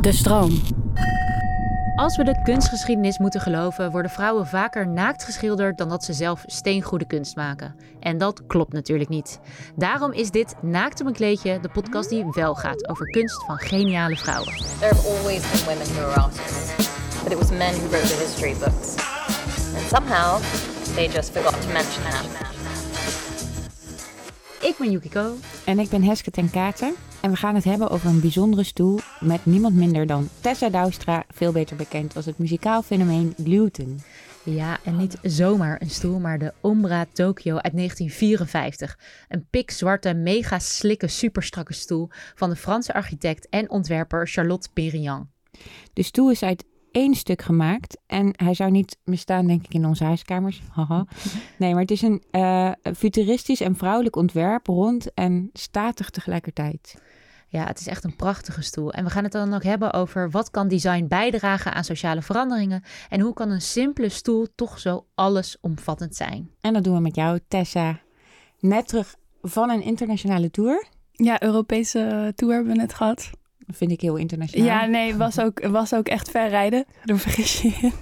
De stroom. Als we de kunstgeschiedenis moeten geloven, worden vrouwen vaker naakt geschilderd dan dat ze zelf steengoede kunst maken. En dat klopt natuurlijk niet. Daarom is dit Naakt op een kleedje, de podcast die wel gaat over kunst van geniale vrouwen. There have always been women who are artists, but it was men who wrote the history books. And somehow, they just forgot to mention that. Ik ben Yukiko. En ik ben Heske ten Katen. En we gaan het hebben over een bijzondere stoel met niemand minder dan Tessa Douwstra, veel beter bekend als het muzikaal fenomeen gluten. Ja, en niet zomaar een stoel, maar de Ombra Tokyo uit 1954. Een pikzwarte, mega slikke, superstrakke stoel van de Franse architect en ontwerper Charlotte Perriand. De stoel is uit één stuk gemaakt en hij zou niet meer staan, denk ik, in onze huiskamers. Haha. Nee, maar het is een uh, futuristisch en vrouwelijk ontwerp, rond en statig tegelijkertijd. Ja, het is echt een prachtige stoel. En we gaan het dan ook hebben over wat kan design bijdragen aan sociale veranderingen en hoe kan een simpele stoel toch zo allesomvattend zijn. En dat doen we met jou, Tessa. Net terug van een internationale tour. Ja, Europese tour hebben we net gehad. Dat vind ik heel internationaal. Ja, nee, was ook, was ook echt ver rijden. Door vergis je in.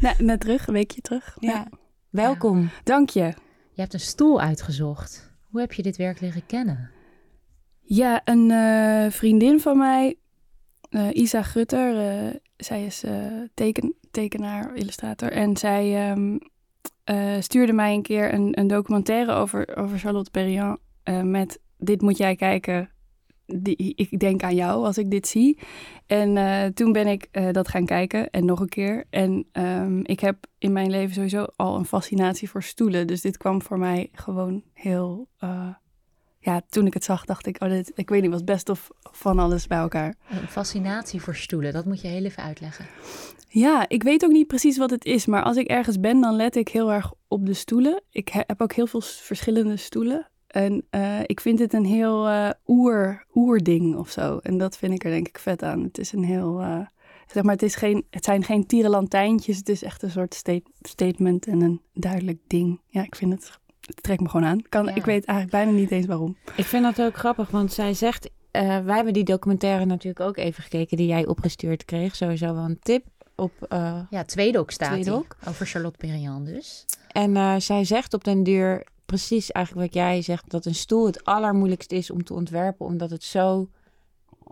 nou, net terug, een weekje terug. Ja. Welkom. Dank je. Je hebt een stoel uitgezocht. Hoe heb je dit werk leren kennen? Ja, een uh, vriendin van mij, uh, Isa Grutter, uh, zij is teken, tekenaar, illustrator. En zij um, stuurde mij een keer een, een documentaire over, over Charlotte Perriand met Dit moet jij kijken, die, ik denk aan jou als ik dit zie. En uh, toen ben ik uh, dat gaan kijken en nog een keer. En um, ik heb in mijn leven sowieso al een fascinatie voor stoelen. Dus dit kwam voor mij gewoon heel. Uh, ja, toen ik het zag, dacht ik, oh, dit, ik weet niet, was best of van alles bij elkaar. Een fascinatie voor stoelen, dat moet je heel even uitleggen. Ja, ik weet ook niet precies wat het is, maar als ik ergens ben, dan let ik heel erg op de stoelen. Ik heb ook heel veel verschillende stoelen. En uh, ik vind het een heel uh, oer, oerding of zo. En dat vind ik er denk ik vet aan. Het is een heel, uh, zeg maar, het, is geen, het zijn geen tierenlantijntjes. Het is echt een soort state, statement en een duidelijk ding. Ja, ik vind het, het trekt me gewoon aan. Kan, ja. Ik weet eigenlijk bijna niet eens waarom. Ik vind dat ook grappig, want zij zegt... wij hebben die documentaire natuurlijk ook even gekeken die jij opgestuurd kreeg. Sowieso wel een tip op... ja, tweedok staat tweedok. over Charlotte Perriand dus. En zij zegt op den duur precies eigenlijk wat jij zegt, dat een stoel het allermoeilijkst is om te ontwerpen, omdat het zo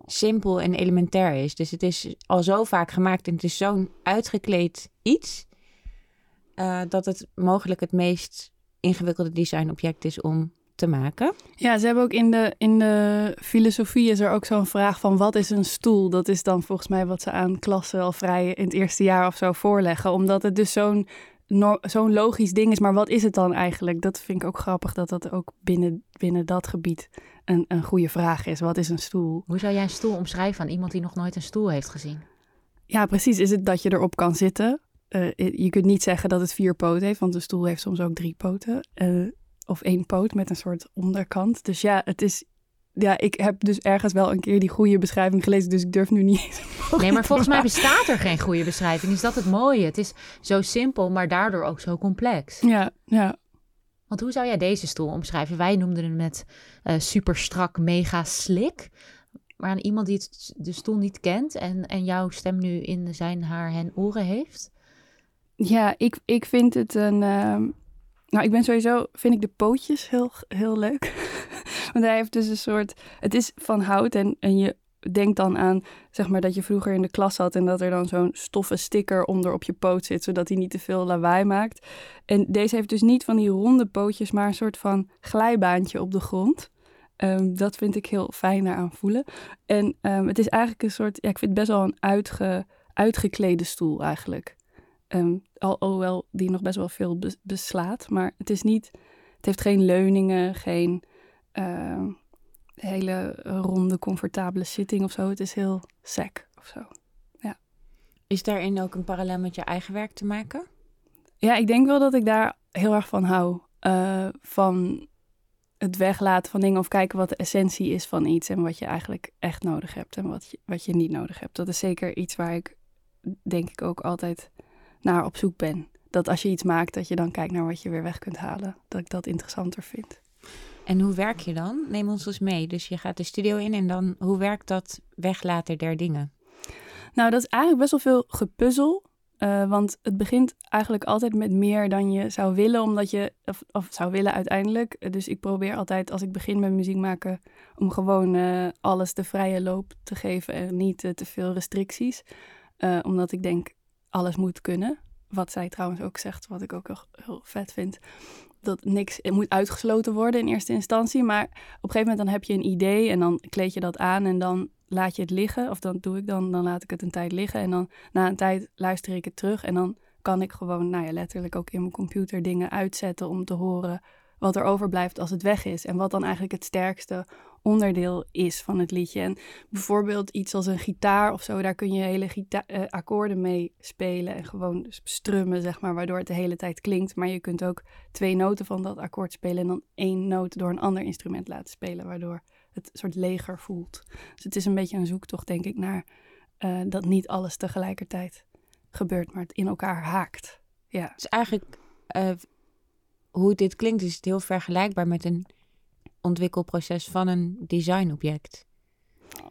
simpel en elementair is. Dus het is al zo vaak gemaakt en het is zo'n uitgekleed iets, uh, dat het mogelijk het meest ingewikkelde designobject is om te maken. Ja, ze hebben ook in de, in de filosofie is er ook zo'n vraag van wat is een stoel? Dat is dan volgens mij wat ze aan klassen al vrij in het eerste jaar of zo voorleggen. Omdat het dus zo'n no zo'n logisch ding is. Maar wat is het dan eigenlijk? Dat vind ik ook grappig dat dat ook binnen, binnen dat gebied een, een goede vraag is. Wat is een stoel? Hoe zou jij een stoel omschrijven aan iemand die nog nooit een stoel heeft gezien? Ja, precies. Is het dat je erop kan zitten? Uh, je kunt niet zeggen dat het vier poten heeft, want een stoel heeft soms ook drie poten. Uh, of één poot met een soort onderkant. Dus ja, het is ja, ik heb dus ergens wel een keer die goede beschrijving gelezen, dus ik durf nu niet. Nee, maar volgens mij bestaat er geen goede beschrijving. Is dat het mooie? Het is zo simpel, maar daardoor ook zo complex. Ja, ja. Want hoe zou jij deze stoel omschrijven? Wij noemden het met uh, super strak, mega slick. Maar aan iemand die het, de stoel niet kent en, en jouw stem nu in zijn, haar, hen oren heeft? Ja, ik, ik vind het een. Uh, nou, ik ben sowieso. Vind ik de pootjes heel, heel leuk. Want hij heeft dus een soort. Het is van hout en, en je denkt dan aan, zeg maar, dat je vroeger in de klas zat en dat er dan zo'n stoffen sticker onder op je poot zit, zodat hij niet te veel lawaai maakt. En deze heeft dus niet van die ronde pootjes, maar een soort van glijbaantje op de grond. Um, dat vind ik heel fijn aan voelen. En um, het is eigenlijk een soort, ja, ik vind het best wel een uitge, uitgeklede stoel eigenlijk. Al, alhoewel die nog best wel veel beslaat, maar het is niet, het heeft geen leuningen, geen uh, hele ronde, comfortabele zitting of zo. Het is heel sec of zo. Is daarin ook een parallel met je eigen werk te maken? Ja, ik denk wel dat ik daar heel erg van hou. Eh, van het weglaten van dingen of kijken wat de essentie is van iets en wat je eigenlijk echt nodig hebt en wat je, wat je niet nodig hebt. Dat is zeker iets waar ik denk ik ook altijd naar op zoek ben. Dat als je iets maakt, dat je dan kijkt naar wat je weer weg kunt halen. Dat ik dat interessanter vind. En hoe werk je dan? Neem ons eens mee. Dus je gaat de studio in en dan hoe werkt dat weglaten der dingen? Nou, dat is eigenlijk best wel veel gepuzzel. Uh, want het begint eigenlijk altijd met meer dan je zou willen, omdat je, of, zou willen uiteindelijk. Dus ik probeer altijd als ik begin met muziek maken, om gewoon uh, alles de vrije loop te geven en niet te veel restricties. omdat ik denk, alles moet kunnen. Wat zij trouwens ook zegt, wat ik ook heel, heel vet vind. Dat niks moet uitgesloten worden in eerste instantie. Maar op een gegeven moment dan heb je een idee en dan kleed je dat aan en dan laat je het liggen. Of dan doe ik dan, dan laat ik het een tijd liggen. En dan na een tijd luister ik het terug. En dan kan ik gewoon, nou ja, letterlijk ook in mijn computer dingen uitzetten om te horen wat er overblijft als het weg is. En wat dan eigenlijk het sterkste onderdeel is van het liedje. En bijvoorbeeld iets als een gitaar of zo, daar kun je hele uh, akkoorden mee spelen en gewoon strummen, zeg maar, waardoor het de hele tijd klinkt. Maar je kunt ook twee noten van dat akkoord spelen en dan één noot door een ander instrument laten spelen, waardoor het soort leger voelt. Dus het is een beetje een zoektocht, denk ik, naar uh, dat niet alles tegelijkertijd gebeurt, maar het in elkaar haakt. Ja. Dus eigenlijk, uh, hoe dit klinkt, is het heel vergelijkbaar met een ontwikkelproces van een designobject.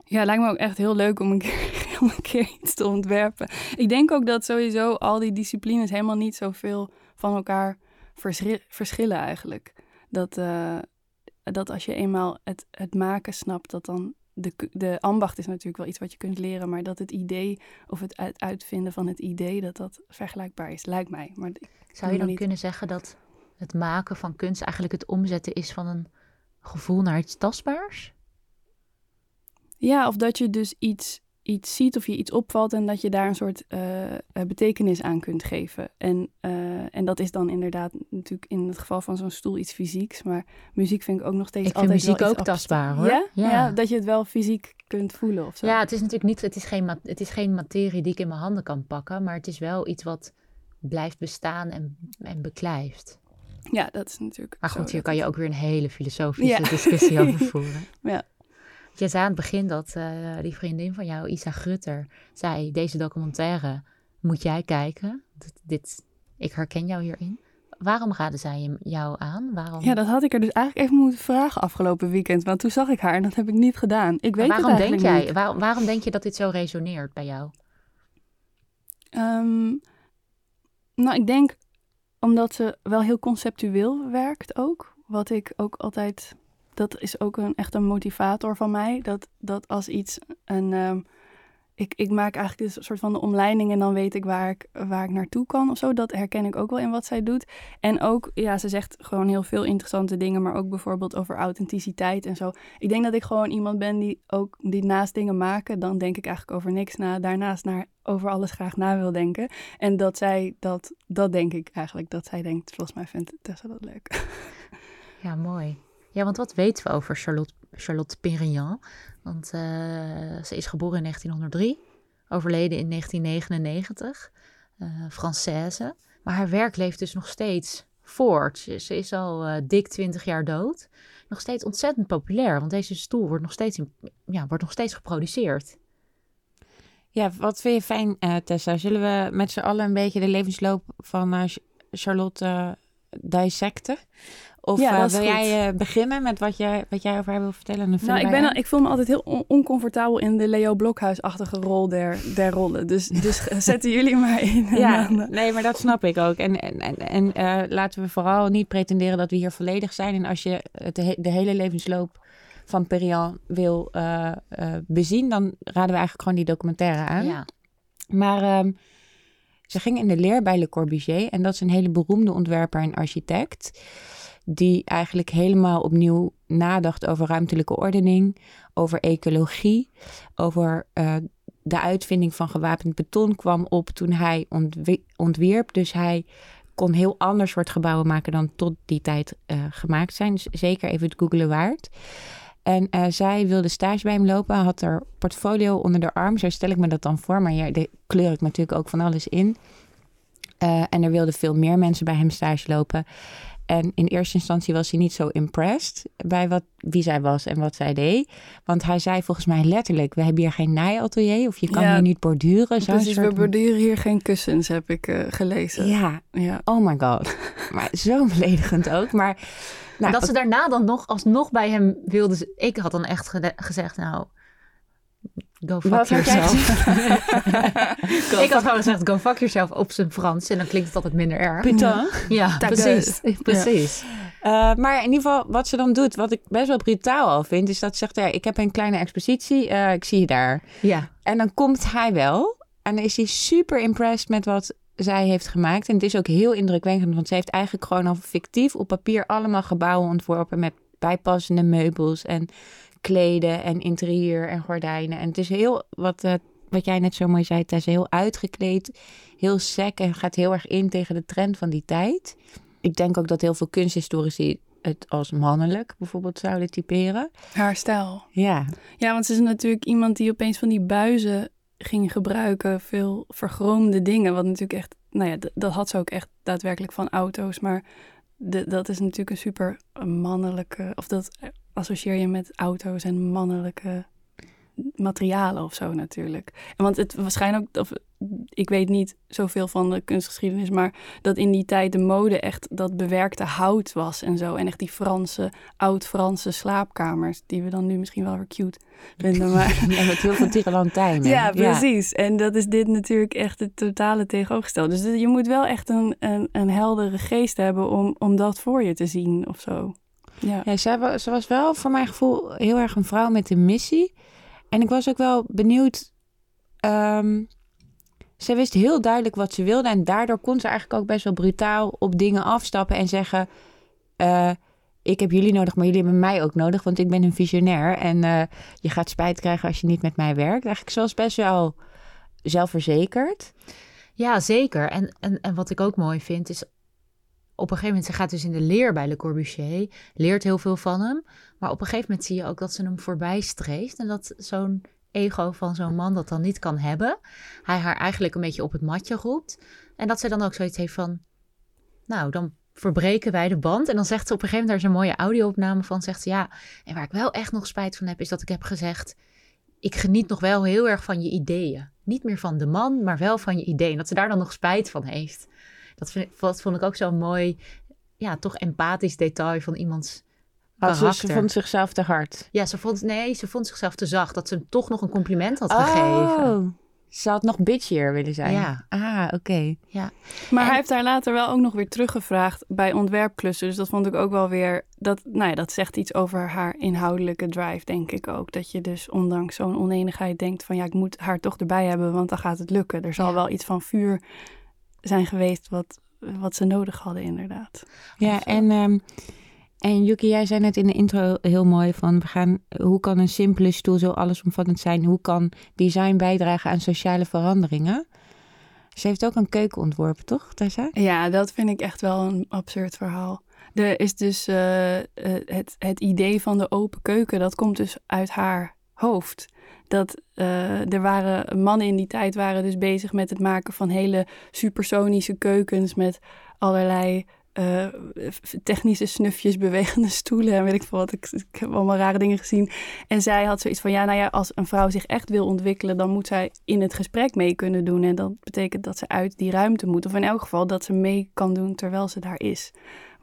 Ja, lijkt me ook echt heel leuk om een keer, om een keer iets te ontwerpen. Ik denk ook dat sowieso al die disciplines helemaal niet zoveel van elkaar verschillen eigenlijk. Dat, uh, dat als je eenmaal het, het maken snapt, dat dan de, de ambacht is natuurlijk wel iets wat je kunt leren, maar dat het idee of het uitvinden van het idee, dat dat vergelijkbaar is, lijkt mij. Maar Zou je dan niet... kunnen zeggen dat het maken van kunst eigenlijk het omzetten is van een gevoel naar iets tastbaars? Ja, of dat je dus iets iets ziet of je iets opvalt en dat je daar een soort uh, betekenis aan kunt geven. En, uh, en dat is dan inderdaad natuurlijk in het geval van zo'n stoel iets fysieks, maar muziek vind ik ook nog steeds ik altijd vind muziek wel ook tastbaar hoor. Ja? ja? Ja. dat je het wel fysiek kunt voelen of zo. Ja, het is natuurlijk niet, het is, geen, het is geen materie die ik in mijn handen kan pakken, maar het is wel iets wat blijft bestaan en, en beklijft. Ja, dat is natuurlijk. Maar goed, hier kan je ook weer een hele filosofische ja. discussie over voeren. ja. Je zei aan het begin dat uh, die vriendin van jou, Isa Grutter, zei: Deze documentaire moet jij kijken. Dit, dit, ik herken jou hierin. Waarom raadde zij jou aan? Waarom... Ja, dat had ik er dus eigenlijk even moeten vragen afgelopen weekend. Want toen zag ik haar en dat heb ik niet gedaan. Ik weet waarom het denk jij, niet. Waar, waarom denk je dat dit zo resoneert bij jou? Um, nou, ik denk omdat ze wel heel conceptueel werkt ook. Wat ik ook altijd dat is ook een, echt een motivator van mij. Dat, dat als iets een. Um, ik, ik maak eigenlijk een soort van de omleiding en dan weet ik waar ik, waar ik naartoe kan of zo. Dat herken ik ook wel in wat zij doet. En ook, ja, ze zegt gewoon heel veel interessante dingen, maar ook bijvoorbeeld over authenticiteit en zo. Ik denk dat ik gewoon iemand ben die ook, die naast dingen maken, dan denk ik eigenlijk over niks na. Daarnaast naar, over alles graag na wil denken. En dat zij dat, dat denk ik eigenlijk, dat zij denkt, volgens mij vindt Tessa dat leuk. Ja, mooi. Ja, want wat weten we over Charlotte, Charlotte? Want uh, ze is geboren in 1903, overleden in 1999, uh, Française. Maar haar werk leeft dus nog steeds voort. Ze, is al uh, dik 20 jaar dood. Nog steeds ontzettend populair, want deze stoel wordt nog steeds, in, ja, wordt nog steeds geproduceerd. Ja, wat vind je fijn, Tessa? Zullen we met z'n allen een beetje de levensloop van Charlotte dissecten? Of ja, uh, wil jij uh, beginnen met wat jij, wat jij over haar wil vertellen? Nou, ik, ben, al, ik voel me altijd heel on oncomfortabel in de Leo Blokhuis-achtige rol der, der rollen. Dus, dus zetten jullie maar in. Ja, dan, nee, maar dat snap ik ook. En, en, en, en uh, laten we vooral niet pretenderen dat we hier volledig zijn. En als je het, de hele levensloop van Perian wil bezien, dan raden we eigenlijk gewoon die documentaire aan. Ja. Maar... Um, ze ging in de leer bij Le Corbusier en dat is een hele beroemde ontwerper en architect die eigenlijk helemaal opnieuw nadacht over ruimtelijke ordening, over ecologie, over uh, de uitvinding van gewapend beton kwam op toen hij ontwierp. Dus hij kon heel anders soort gebouwen maken dan tot die tijd uh, gemaakt zijn. Dus zeker even het googelen waard. En eh, zij wilde stage bij hem lopen, had haar portfolio onder de arm. Zo stel ik me dat dan voor, maar ja, daar kleur ik natuurlijk ook van alles in. Eh, en er wilden veel meer mensen bij hem stage lopen. En in eerste instantie was hij niet zo impressed bij wat, wie zij was en wat zij deed. Want hij zei volgens mij letterlijk, we hebben hier geen naaiatelier of je kan Ja, hier niet borduren. Zo'n Precies, we borduren hier geen kussens, heb ik eh, gelezen. Ja, Ja. oh my god. maar zo beledigend ook. Maar nou, dat ze daarna dan nog alsnog bij hem wilden. ze- Ik had dan echt gezegd, nou, go fuck Wat had jij yourself. Go ik had gewoon gezegd, go fuck yourself op zijn Frans. En dan klinkt het altijd minder erg. putain. Ja, Ta precies. gueule. Precies. Eh, maar in ieder geval, wat ze dan doet, wat ik best wel brutaal al vind, is dat ze zegt: ja, Ik heb een kleine expositie, eh, ik zie je daar. Ja. En dan komt hij wel. En dan is hij super impressed met wat zij heeft gemaakt. En het is ook heel indrukwekkend, want ze heeft eigenlijk gewoon al fictief op papier allemaal gebouwen ontworpen met bijpassende meubels en kleden en interieur en gordijnen. En het is heel, wat, eh, wat jij net zo mooi zei, het is heel uitgekleed, heel sec en gaat heel erg in tegen de trend van die tijd. Ik denk ook dat heel veel kunsthistorici het als mannelijk bijvoorbeeld zouden typeren. Haar stijl. Ja, Ja, want ze is natuurlijk iemand die opeens van die buizen ging gebruiken. Veel vergroomde dingen. Wat natuurlijk echt, nou ja, dat had ze ook echt daadwerkelijk van auto's. Maar de, dat is natuurlijk een super mannelijke, of dat associeer je met auto's en mannelijke materialen of zo natuurlijk. En want het waarschijnlijk, of, ik weet niet zoveel van de kunstgeschiedenis, maar dat in die tijd de mode echt dat bewerkte hout was en zo. En echt die Franse, oud-Franse slaapkamers, die we dan nu misschien wel weer cute vinden. Maar ja met heel veel tirelantijnen. ja, precies. En dat is dit natuurlijk echt het totale tegenovergestelde. Dus je moet wel echt een, een, een heldere geest hebben om, om dat voor je te zien of zo. Ja. Ja, zij was, ze was wel voor mijn gevoel heel erg een vrouw met een missie. En ik was ook wel benieuwd. ehm zij wist heel duidelijk wat ze wilde. En daardoor kon ze eigenlijk ook best wel brutaal op dingen afstappen en zeggen: eh, Ik heb jullie nodig, maar jullie hebben mij ook nodig, want ik ben een visionair. En eh, je gaat spijt krijgen als je niet met mij werkt. Eigenlijk, was best wel zelfverzekerd. Ja, zeker. En, en, en wat ik ook mooi vind is... Op een gegeven moment, ze gaat dus in de leer bij Le Corbusier. Leert heel veel van hem. Maar op een gegeven moment zie je ook dat ze hem voorbij streeft. En dat zo'n ego van zo'n man dat dan niet kan hebben. Hij haar eigenlijk een beetje op het matje roept. En dat ze dan ook zoiets heeft van... Nou, dan verbreken wij de band. En dan zegt ze op een gegeven moment, daar is een mooie audio-opname van... Zegt ze, ja, en waar ik wel echt nog spijt van heb... is dat ik heb gezegd... ik geniet nog wel heel erg van je ideeën. Niet meer van de man, maar wel van je ideeën. Dat ze daar dan nog spijt van heeft. Dat, vind ik, dat vond ik ook zo'n mooi, ja, toch empathisch detail van iemands Als ze, karakter. ze vond zichzelf te hard. Ja, ze vond, nee, ze vond zichzelf te zacht. Dat ze hem toch nog een compliment had gegeven. Oh, ze had nog bitchier willen zijn. Ja. Ah, oké. Ja. Maar En- hij heeft daar later wel ook nog weer teruggevraagd bij ontwerpklussen. Dus dat vond ik ook wel weer. Dat, nou ja, dat zegt iets over haar inhoudelijke drive, denk ik ook. Dat je dus ondanks zo'n oneenigheid denkt van ja, ik moet haar toch erbij hebben, want dan gaat het lukken. Er zal Ja. wel iets van vuur zijn geweest wat, wat ze nodig hadden, inderdaad. Ja, en, ehm en Yuki, jij zei net in de intro heel mooi van... We gaan, hoe kan een simpele stoel zo allesomvattend zijn? Hoe kan design bijdragen aan sociale veranderingen? Ze heeft ook een keuken ontworpen, toch, Tessa? Ja, dat vind ik echt wel een absurd verhaal. Er is dus eh, eh, het, het idee van de open keuken, dat komt dus uit haar hoofd. Dat eh, er waren mannen in die tijd waren dus bezig met het maken van hele supersonische keukens met allerlei eh, technische snufjes, bewegende stoelen en weet ik veel wat. Ik, ik heb allemaal rare dingen gezien. En zij had zoiets van, ja, nou ja, als een vrouw zich echt wil ontwikkelen, dan moet zij in het gesprek mee kunnen doen. En dat betekent dat ze uit die ruimte moet. Of in elk geval dat ze mee kan doen terwijl ze daar is.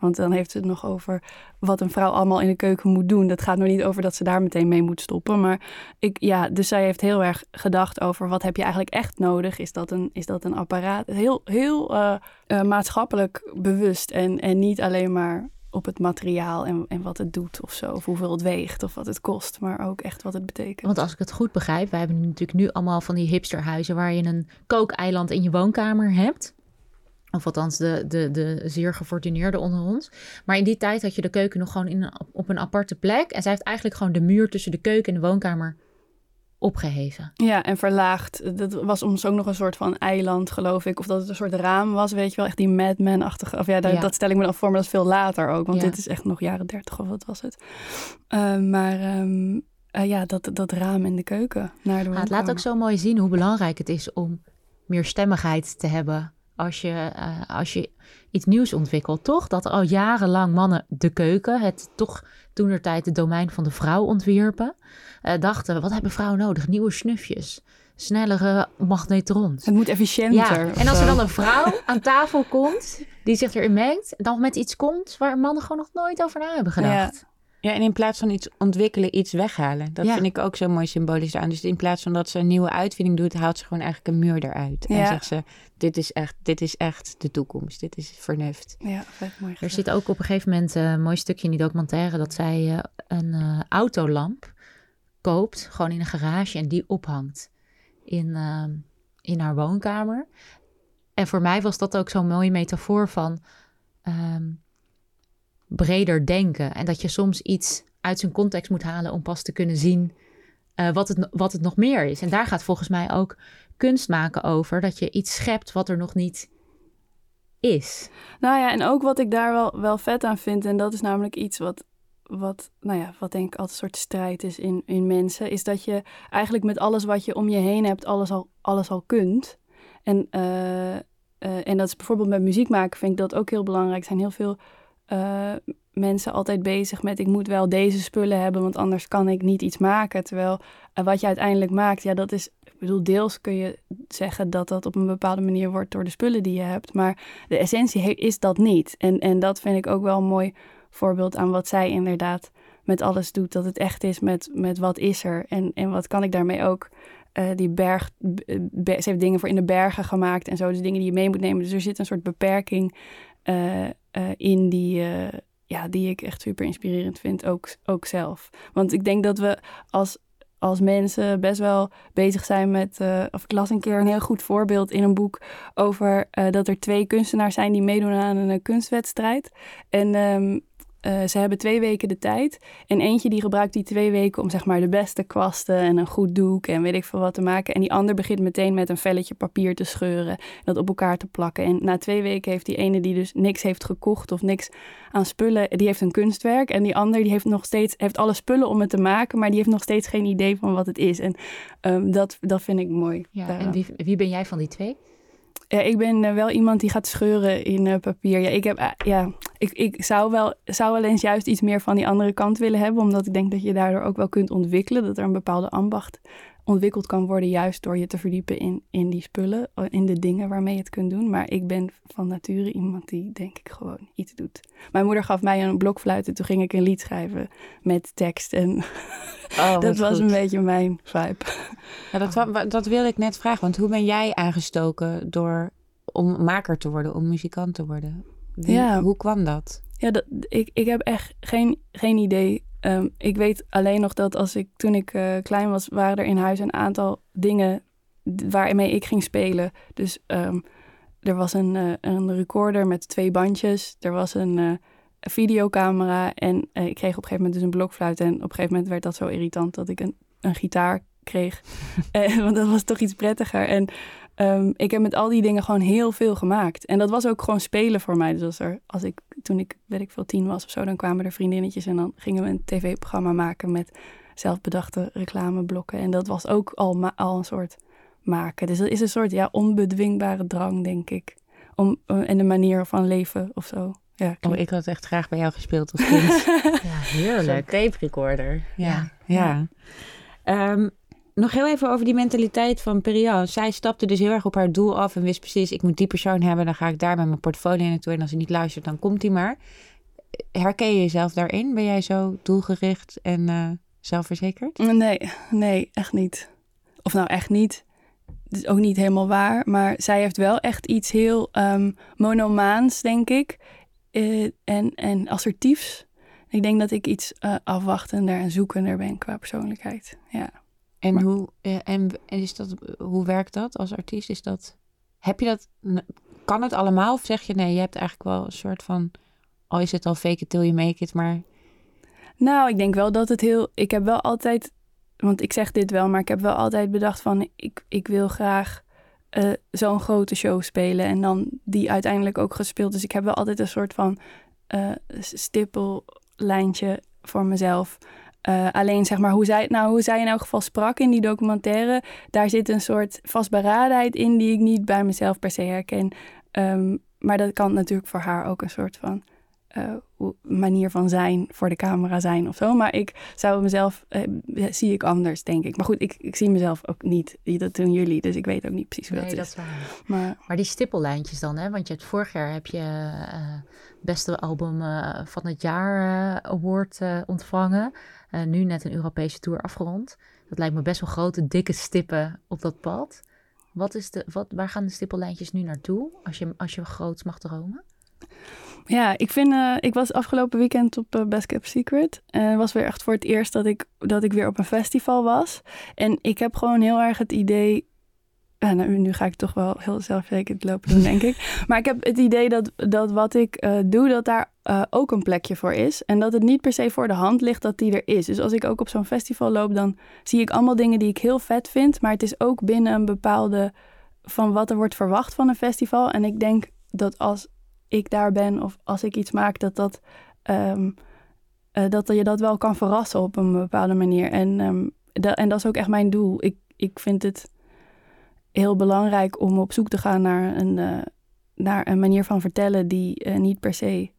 Want dan heeft het nog over wat een vrouw allemaal in de keuken moet doen. Dat gaat nog niet over dat ze daar meteen mee moet stoppen. Maar ik, ja, dus zij heeft heel erg gedacht over wat heb je eigenlijk echt nodig? Is dat een, is dat een apparaat? Heel, heel eh, eh, maatschappelijk bewust en, en niet alleen maar op het materiaal en, en wat het doet of zo. Of hoeveel het weegt of wat het kost, maar ook echt wat het betekent. Want als ik het goed begrijp, wij hebben natuurlijk nu allemaal van die hipsterhuizen waar je een kookeiland in je woonkamer hebt. Of althans de, de, de zeer gefortuneerde onder ons. Maar in die tijd had je de keuken nog gewoon in een, op een aparte plek. En zij heeft eigenlijk gewoon de muur tussen de keuken en de woonkamer opgeheven. Ja, en verlaagd. Dat was soms ook nog een soort van eiland, geloof ik. Of dat het een soort raam was, weet je wel. Echt die Madman-achtige. Of ja, dat, Ja. dat stel ik me dan voor, maar dat is veel later ook. Want Ja. dit is echt nog jaren dertig of wat was het. Eh, maar ehm, eh, ja, dat, dat raam in de keuken naar de het laat ook zo mooi zien hoe belangrijk het is om meer stemmigheid te hebben als je, eh, als je iets nieuws ontwikkelt. Toch? Dat al jarenlang mannen de keuken, het toch toenertijd het domein van de vrouw ontwierpen, eh, dachten, wat hebben vrouwen nodig? Nieuwe snufjes, snellere magnetrons. Het moet efficiënter. Ja, en als er dan een vrouw aan tafel komt die zich erin mengt, dan met iets komt waar mannen gewoon nog nooit over na hebben gedacht. Ja, en in plaats van iets ontwikkelen, iets weghalen. Dat Ja. vind ik ook zo mooi symbolisch aan. Dus in plaats van dat ze een nieuwe uitvinding doet, haalt ze gewoon eigenlijk een muur eruit. En Ja. zegt ze, dit is, echt, dit is echt de toekomst. Dit is vernuft. Ja, vet mooi Er zit ook op een gegeven moment eh, een mooi stukje in die documentaire dat zij eh, een eh, autolamp koopt, gewoon in een garage en die ophangt in, in haar woonkamer. En voor mij was dat ook zo'n mooie metafoor van ehm, breder denken. En dat je soms iets uit zijn context moet halen om pas te kunnen zien eh, wat, het, wat het nog meer is. En daar gaat volgens mij ook kunst maken over. Dat je iets schept wat er nog niet is. Nou ja, en ook wat ik daar wel, wel vet aan vind, en dat is namelijk iets wat, wat, nou ja, wat denk ik altijd een soort strijd is in, in mensen, is dat je eigenlijk met alles wat je om je heen hebt, alles al, alles al kunt. En, eh, eh, en dat is bijvoorbeeld met muziek maken, vind ik dat ook heel belangrijk. Er zijn heel veel eh, mensen altijd bezig met, ik moet wel deze spullen hebben, want anders kan ik niet iets maken. Terwijl eh, wat je uiteindelijk maakt, ja, dat is, ik bedoel, deels kun je zeggen dat dat op een bepaalde manier wordt door de spullen die je hebt, maar de essentie is dat niet. En, en dat vind ik ook wel een mooi voorbeeld aan wat zij inderdaad met alles doet. Dat het echt is met, met wat is er en, en wat kan ik daarmee ook. Eh, die berg, ze heeft dingen voor in de bergen gemaakt en zo. Dus dingen die je mee moet nemen. Dus er zit een soort beperking eh, in die, eh, ja, die ik echt super inspirerend vind, ook, ook zelf. Want ik denk dat we als, als mensen best wel bezig zijn met... eh, of ik las een keer een heel goed voorbeeld in een boek over dat er twee kunstenaars zijn die meedoen aan een kunstwedstrijd. En ehm, eh, ze hebben twee weken de tijd. En eentje die gebruikt die twee weken om zeg maar de beste kwasten en een goed doek en weet ik veel wat te maken. En die ander begint meteen met een velletje papier te scheuren en dat op elkaar te plakken. En na twee weken heeft die ene die dus niks heeft gekocht of niks aan spullen, die heeft een kunstwerk. En die ander die heeft nog steeds heeft alle spullen om het te maken, maar die heeft nog steeds geen idee van wat het is. En ehm, dat, dat vind ik mooi. Ja, en wie, wie ben jij van die twee? Ja, ik ben eh, wel iemand die gaat scheuren in eh, papier. Ja, ik, heb, eh, ja, ik, ik zou, wel, zou wel eens juist iets meer van die andere kant willen hebben. Omdat ik denk dat je daardoor ook wel kunt ontwikkelen. Dat er een bepaalde ambacht ontwikkeld kan worden. Juist door je te verdiepen in, in die spullen. eh, In de dingen waarmee je het kunt doen. Maar ik ben van nature iemand die denk ik gewoon iets doet. Mijn moeder gaf mij een blokfluit. En toen ging ik een lied schrijven met tekst. En Oh, dat was een beetje mijn vibe. Ja, dat, dat wilde ik net vragen. Want hoe ben jij aangestoken door om maker te worden, om muzikant te worden? Wie- Ja. Hoe kwam dat? Ja, dat, ik, ik heb echt geen, geen idee. Ehm, ik weet alleen nog dat als ik, toen ik eh, klein was, waren er in huis een aantal dingen waarmee ik ging spelen. Dus ehm, er was een, eh, een recorder met twee bandjes. Er was een eh, videocamera. En ik kreeg op een gegeven moment dus een blokfluit. En op een gegeven moment werd dat zo irritant dat ik een, een gitaar kreeg. Want dat was toch iets prettiger. En Ehm, ik heb met al die dingen gewoon heel veel gemaakt. En dat was ook gewoon spelen voor mij. Dus als, er, als ik, toen ik, weet ik veel, tien was of zo, dan kwamen er vriendinnetjes en dan gingen we een tv-programma maken met zelfbedachte reclameblokken. En dat was ook al, ma- al een soort maken. Dus dat is een soort ja, onbedwingbare drang, denk ik. Om, eh, en de manier van leven of zo. Ja, Oh, ik had echt graag bij jou gespeeld als kind. Ja, Zo'n heerlijk. tape recorder. Ja. Ja. ja. Ehm, nog heel even over die mentaliteit van Perian. Zij stapte dus heel erg op haar doel af en wist precies, ik moet die persoon hebben, dan ga ik daar met mijn portfolio naartoe. En als hij niet luistert, dan komt hij maar. Herken je jezelf daarin? Ben jij zo doelgericht en eh, zelfverzekerd? Nee, nee, echt niet. Of nou echt niet. Het is ook niet helemaal waar. Maar zij heeft wel echt iets heel ehm, monomaans, denk ik. Eh, en, en assertiefs. Ik denk dat ik iets eh, afwachtender en zoekender ben qua persoonlijkheid. Ja. En, Maar- hoe, eh, en en is dat, hoe werkt dat als artiest? Is dat, heb je dat, kan het allemaal? Of zeg je nee, je hebt eigenlijk wel een soort van, al is het al fake it till you make it, maar Nou, ik denk wel dat het heel. Ik heb wel altijd want ik zeg dit wel, maar ik heb wel altijd bedacht van ik, ik wil graag eh, zo'n grote show spelen en dan die uiteindelijk ook gespeeld. Dus ik heb wel altijd een soort van uh, stippellijntje voor mezelf. Uh, alleen zeg maar hoe zij, nou, hoe zij in elk geval sprak in die documentaire, daar zit een soort vastberadenheid in die ik niet bij mezelf per se herken. Um, maar dat kan natuurlijk voor haar ook een soort van uh, manier van zijn voor de camera zijn of zo. Maar ik zou mezelf, uh, zie ik anders, denk ik. Maar goed, ik, ik zie mezelf ook niet. Dat doen jullie, dus ik weet ook niet precies hoe nee, dat, dat is. Maar, maar die stippellijntjes dan, hè? Want je hebt vorig jaar heb je uh, beste album van het jaar award ontvangen. Nu net een Europese tour afgerond. Dat lijkt me best wel grote, dikke stippen op dat pad. Wat is de, wat, waar gaan de stippellijntjes nu naartoe als je, als je groots mag dromen? Ja, ik vind, uh, ik was afgelopen weekend op uh, Best Kept Secret. En het was weer echt voor het eerst dat ik, dat ik weer op een festival was. En ik heb gewoon heel erg het idee. Ja, nou, nu ga ik toch wel heel zelfverzekerd lopen doen, denk ik. Maar ik heb het idee dat, dat wat ik uh, doe, dat daar ook een plekje voor is. En dat het niet per se voor de hand ligt dat die er is. Dus als ik ook op zo'n festival loop, dan zie ik allemaal dingen die ik heel vet vind. Maar het is ook binnen een bepaalde van wat er wordt verwacht van een festival. En ik denk dat als ik daar ben of als ik iets maak, dat, dat, um, uh, dat je dat wel kan verrassen op een bepaalde manier. En, um, dat, en dat is ook echt mijn doel. Ik, ik vind het heel belangrijk om op zoek te gaan naar een, uh, naar een manier van vertellen die niet per se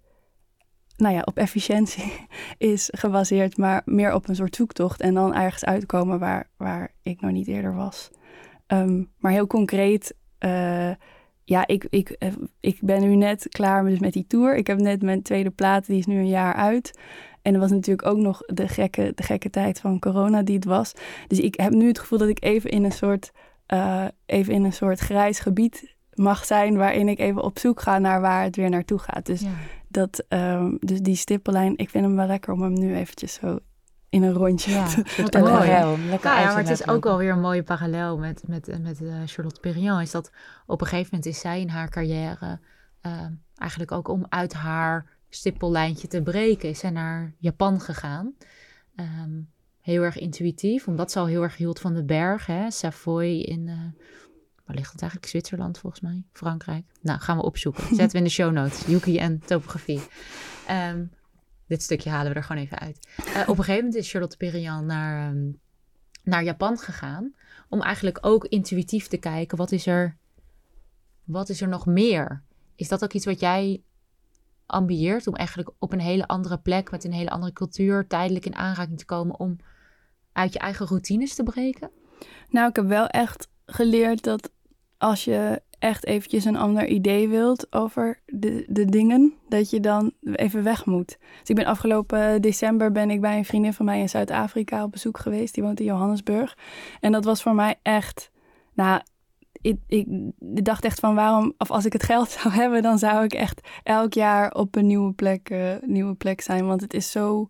nou ja, op efficiëntie is gebaseerd, maar meer op een soort zoektocht en dan ergens uitkomen waar, waar ik nog niet eerder was. Um, maar heel concreet ja, ik, ik, ik ben nu net klaar dus met die tour. Ik heb net mijn tweede plaat, die is nu een jaar uit. En er was natuurlijk ook nog de gekke, de gekke tijd van corona die het was. Dus ik heb nu het gevoel dat ik even in een soort, uh, even in een soort grijs gebied mag zijn... waarin ik even op zoek ga naar waar het weer naartoe gaat. Dus. Dat, um, dus die stippellijn, ik vind hem wel lekker om hem nu eventjes zo in een rondje. Ja, te, mooi. Parallel, lekker ja, maar het is ook alweer een mooie parallel met, met, met uh, Charlotte Perriand. Is dat op een gegeven moment is zij in haar carrière uh, eigenlijk ook om uit haar stippellijntje te breken, is zij naar Japan gegaan. Um, heel erg intuïtief, omdat ze al heel erg hield van de berg. Hè? Savoy in, uh, waar ligt het eigenlijk? Zwitserland volgens mij, Frankrijk. Nou, gaan we opzoeken. Zetten we in de show notes. Yuki en topografie. Um, dit stukje halen we er gewoon even uit. Uh, op een gegeven moment is Charlotte Perriand naar, um, naar Japan gegaan. Om eigenlijk ook intuïtief te kijken, wat is er, wat is er nog meer? Is dat ook iets wat jij ambieert? Om eigenlijk op een hele andere plek, met een hele andere cultuur, tijdelijk in aanraking te komen om uit je eigen routines te breken? Nou, ik heb wel echt geleerd dat als je echt eventjes een ander idee wilt over de, de dingen, dat je dan even weg moet. Dus ik ben afgelopen december ben ik bij een vriendin van mij in Zuid-Afrika op bezoek geweest. Die woont in Johannesburg. En dat was voor mij echt, nou, ik, ik, dacht echt van waarom, of als ik het geld zou hebben, dan zou ik echt elk jaar op een nieuwe plek, uh, nieuwe plek zijn. Want het is zo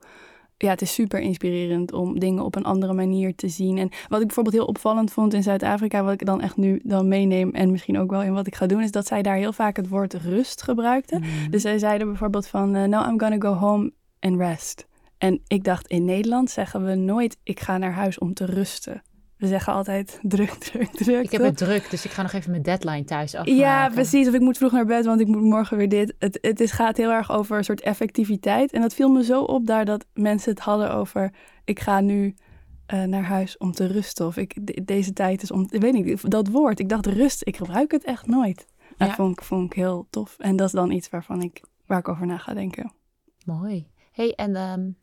ja, het is super inspirerend om dingen op een andere manier te zien. En wat ik bijvoorbeeld heel opvallend vond in Zuid-Afrika, wat ik dan echt nu dan meeneem en misschien ook wel in wat ik ga doen, is dat zij daar heel vaak het woord rust gebruikten. Mm. Dus zij zeiden bijvoorbeeld van, uh, no, I'm gonna go home and rest. En ik dacht, in Nederland zeggen we nooit, ik ga naar huis om te rusten. We zeggen altijd druk, druk, druk. Ik heb het druk, dus ik ga nog even mijn deadline thuis afmaken. Ja, precies. Of ik moet vroeg naar bed, want ik moet morgen weer dit. Het, het is, gaat heel erg over een soort effectiviteit. En dat viel me zo op daar dat mensen het hadden over... ik ga nu uh, naar huis om te rusten. Of ik, de, deze tijd is om... Ik weet niet, dat woord. Ik dacht rust, ik gebruik het echt nooit. Dat vond, ik, vond ik heel tof. En dat is dan iets waarvan ik, waar ik over na ga denken. Mooi. hey, en um,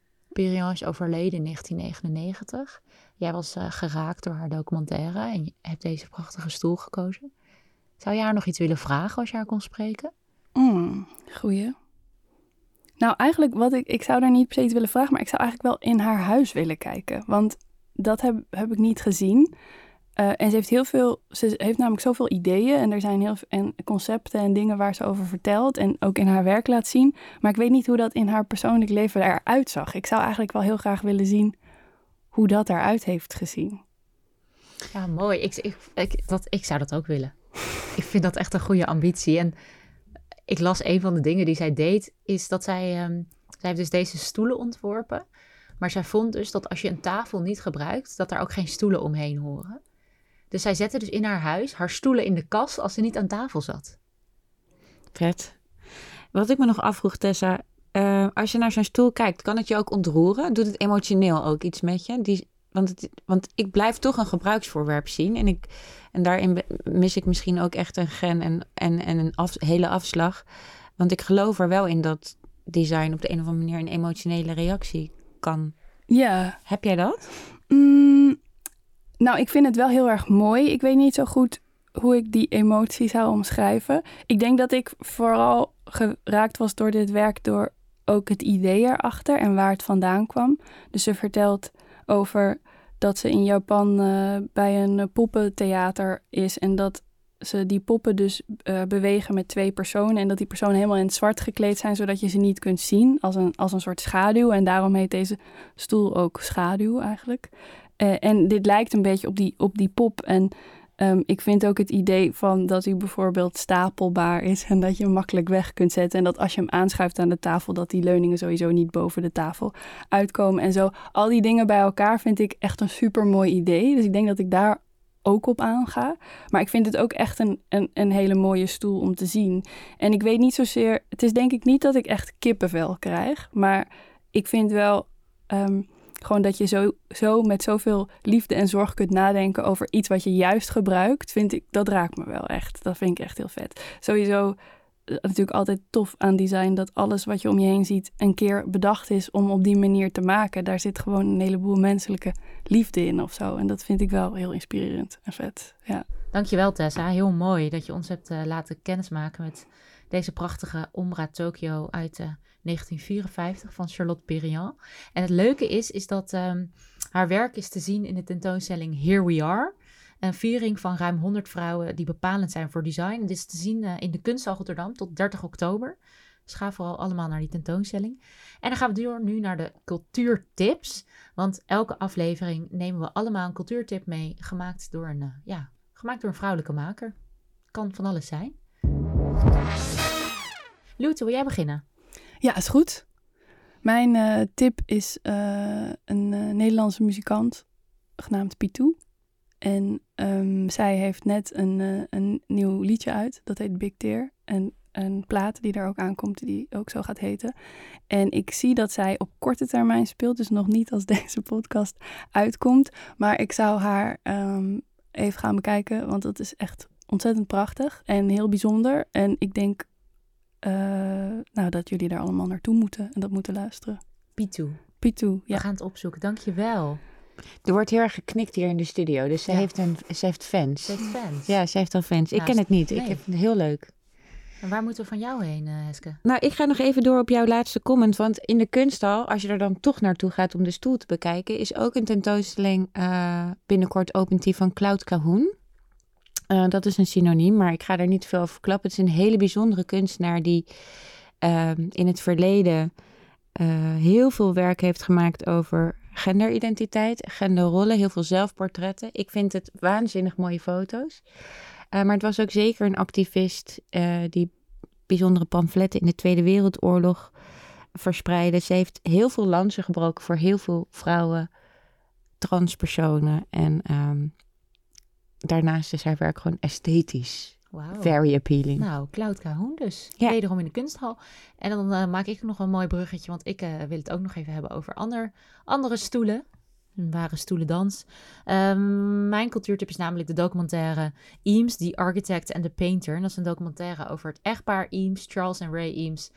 is overleden in 1999. Jij was uh, geraakt door haar documentaire en je hebt deze prachtige stoel gekozen. Zou je haar nog iets willen vragen als je haar kon spreken? Mm, goeie. Nou, eigenlijk wat ik... Ik zou daar niet iets willen vragen, maar ik zou eigenlijk wel in haar huis willen kijken. Want dat heb, heb ik niet gezien. Uh, en ze heeft heel veel... Ze heeft namelijk zoveel ideeën en er zijn heel veel en concepten en dingen waar ze over vertelt. En ook in haar werk laat zien. Maar ik weet niet hoe dat in haar persoonlijk leven eruit zag. Ik zou eigenlijk wel heel graag willen zien hoe dat eruit heeft gezien. Ja, mooi. Ik, ik, ik, dat, ik zou dat ook willen. ik vind dat echt een goede ambitie. En ik las een van de dingen die zij deed, is dat zij, um, zij heeft dus deze stoelen ontworpen. Maar zij vond dus dat als je een tafel niet gebruikt, dat daar ook geen stoelen omheen horen. Dus zij zette dus in haar huis haar stoelen in de kast als ze niet aan tafel zat. Vet. Wat ik me nog afvroeg, Tessa. Eh, als je naar zo'n stoel kijkt, kan het je ook ontroeren? Doet het emotioneel ook iets met je? Die, want, het, want ik blijf toch een gebruiksvoorwerp zien. En, ik, en daarin mis ik misschien ook echt een gen en, en, en een af- hele afslag. Want ik geloof er wel in dat design op de een of andere manier een emotionele reactie kan. Ja, Heb jij dat? Mm, nou, ik vind het wel heel erg mooi. Ik weet niet zo goed hoe ik die emotie zou omschrijven. Ik denk dat ik vooral geraakt was door dit werk door ook het idee erachter en waar het vandaan kwam. Dus ze vertelt over dat ze in Japan eh, bij een eh, poppentheater is en dat ze die poppen dus eh, bewegen met twee personen en dat die personen helemaal in het zwart gekleed zijn zodat je ze niet kunt zien als een, als een soort schaduw en daarom heet deze stoel ook schaduw eigenlijk. En dit lijkt een beetje op die, op die pop. En ehm, ik vind ook het idee van dat hij bijvoorbeeld stapelbaar is en dat je hem makkelijk weg kunt zetten. En dat als je hem aanschuift aan de tafel, dat die leuningen sowieso niet boven de tafel uitkomen. En zo, al die dingen bij elkaar vind ik echt een super mooi idee. Dus ik denk dat ik daar ook op aanga. Maar ik vind het ook echt een, een, een hele mooie stoel om te zien. En ik weet niet zozeer, het is denk ik niet dat ik echt kippenvel krijg, maar ik vind wel. ehm, gewoon dat je zo, zo met zoveel liefde en zorg kunt nadenken over iets wat je juist gebruikt, vind ik, dat raakt me wel echt. Dat vind ik echt heel vet. Sowieso eh, natuurlijk altijd tof aan design dat alles wat je om je heen ziet een keer bedacht is om op die manier te maken. Daar zit gewoon een heleboel menselijke liefde in of zo. En dat vind ik wel heel inspirerend en vet. Ja. Dankjewel Tessa, heel mooi dat je ons hebt eh, laten kennismaken met deze prachtige Ombra Tokyo uit eh, 1954 van Charlotte Perriand. En het leuke is, is dat ehm, haar werk is te zien in de tentoonstelling Here We Are. Een viering van ruim 100 vrouwen die bepalend zijn voor design. Dit is te zien eh, in de Kunsthal Rotterdam tot 30 oktober. Dus ga vooral allemaal naar die tentoonstelling. En dan gaan we door nu naar de cultuurtips. Want elke aflevering nemen we allemaal een cultuurtip mee, gemaakt door een, eh, ja, gemaakt door een vrouwelijke maker. Kan van alles zijn. Loete, wil jij beginnen? Ja, is goed. Mijn eh, tip is eh, een eh, Nederlandse muzikant genaamd Pitou. En ehm, zij heeft net een, een nieuw liedje uit. Dat heet Big Tear. En een plaat die daar ook aankomt, die ook zo gaat heten. En ik zie dat zij op korte termijn speelt. Dus nog niet als deze podcast uitkomt. Maar ik zou haar ehm, even gaan bekijken. Want dat is echt ontzettend prachtig en heel bijzonder. En ik denk eh, nou, dat jullie daar allemaal naartoe moeten en dat moeten luisteren. Pitou, We ja. gaan het opzoeken. Dankjewel. Er wordt heel erg geknikt hier in de studio. Dus ze, Ja. heeft, een, ze heeft fans. Zet fans. Ja, ze heeft al fans. Ik Naast- ken het niet. Ik het heel leuk. En waar moeten we van jou heen, eh, Heske? Nou, ik ga nog even door op jouw laatste comment. Want in de kunsthal, als je er dan toch naartoe gaat om de stoel te bekijken, is ook een tentoonstelling eh, binnenkort opent die van Cloud Cahoon. Eh, dat is een synoniem, maar ik ga er niet veel over verklappen. Het is een hele bijzondere kunstenaar die ehm, in het verleden eh, heel veel werk heeft gemaakt over genderidentiteit, genderrollen, heel veel zelfportretten. Ik vind het waanzinnig mooie foto's. Eh, maar het was ook zeker een activist die bijzondere pamfletten in de Tweede Wereldoorlog verspreidde. Ze heeft heel veel lansen gebroken voor heel veel vrouwen, transpersonen. En ehm, daarnaast is haar werk gewoon esthetisch. Wauw. Very appealing. Nou, Cloud Cahoon dus. Ja. Wederom in de kunsthal. En dan eh, maak ik nog een mooi bruggetje, want ik eh, wil het ook nog even hebben over ander, andere stoelen. Een ware stoelendans. Ehm, mijn cultuurtip is namelijk de documentaire Eames, The Architect and the Painter. En dat is een documentaire over het echtpaar Eames, Charles en Ray Eames.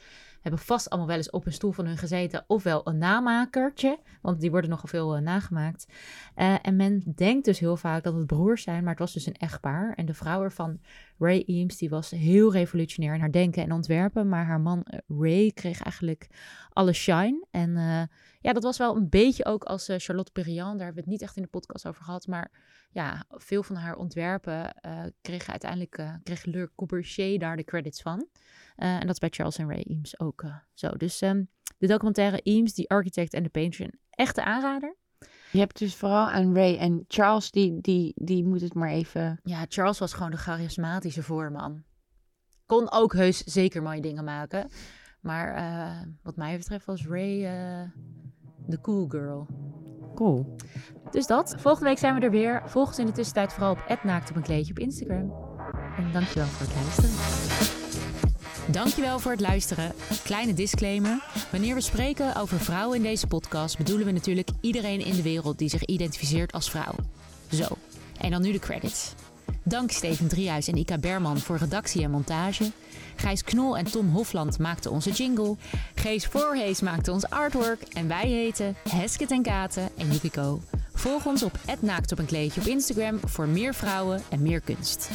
Hebben vast allemaal wel eens op een stoel van hun gezeten. Ofwel een namakertje, want die worden nogal veel eh, nagemaakt. Eh, en men denkt dus heel vaak dat het broers zijn, maar het was dus een echtpaar. En de vrouw ervan Ray Eames die was heel revolutionair in haar denken en ontwerpen. Maar haar man eh, Ray kreeg eigenlijk alle shine. En eh, ja, dat was wel een beetje ook als eh, Charlotte Perriand. Daar hebben we het niet echt in de podcast over gehad. Maar ja, veel van haar ontwerpen kregen uiteindelijk kreeg Le Corbusier daar de credits van. En dat is bij Charles en Ray Eames ook zo. Dus ehm, de documentaire Eames, The Architect and the Painter, een echte aanrader. Je hebt dus vooral aan Ray en Charles, die, die, die moet het maar even... Ja, Charles was gewoon de charismatische voorman. Kon ook heus zeker mooie dingen maken. Maar eh, wat mij betreft was Ray... eh, de cool girl. Cool. Dus dat. Volgende week zijn we er weer. Volg ons in de tussentijd vooral op naakt op een kleedje op Instagram. En dankjewel voor het luisteren. Dankjewel voor het luisteren. Kleine disclaimer. Wanneer we spreken over vrouwen in deze podcast, bedoelen we natuurlijk iedereen in de wereld die zich identificeert als vrouw. Zo. En dan nu de credits. Dank Steven Driehuis en Ika Berman voor redactie en montage. Gijs Knol en Tom Hofland maakten onze jingle. Gees Voorhees maakte ons artwork. En wij heten Hesket en Katen en Yukiko. Volg ons op @naakt een kleedje op Instagram voor meer vrouwen en meer kunst.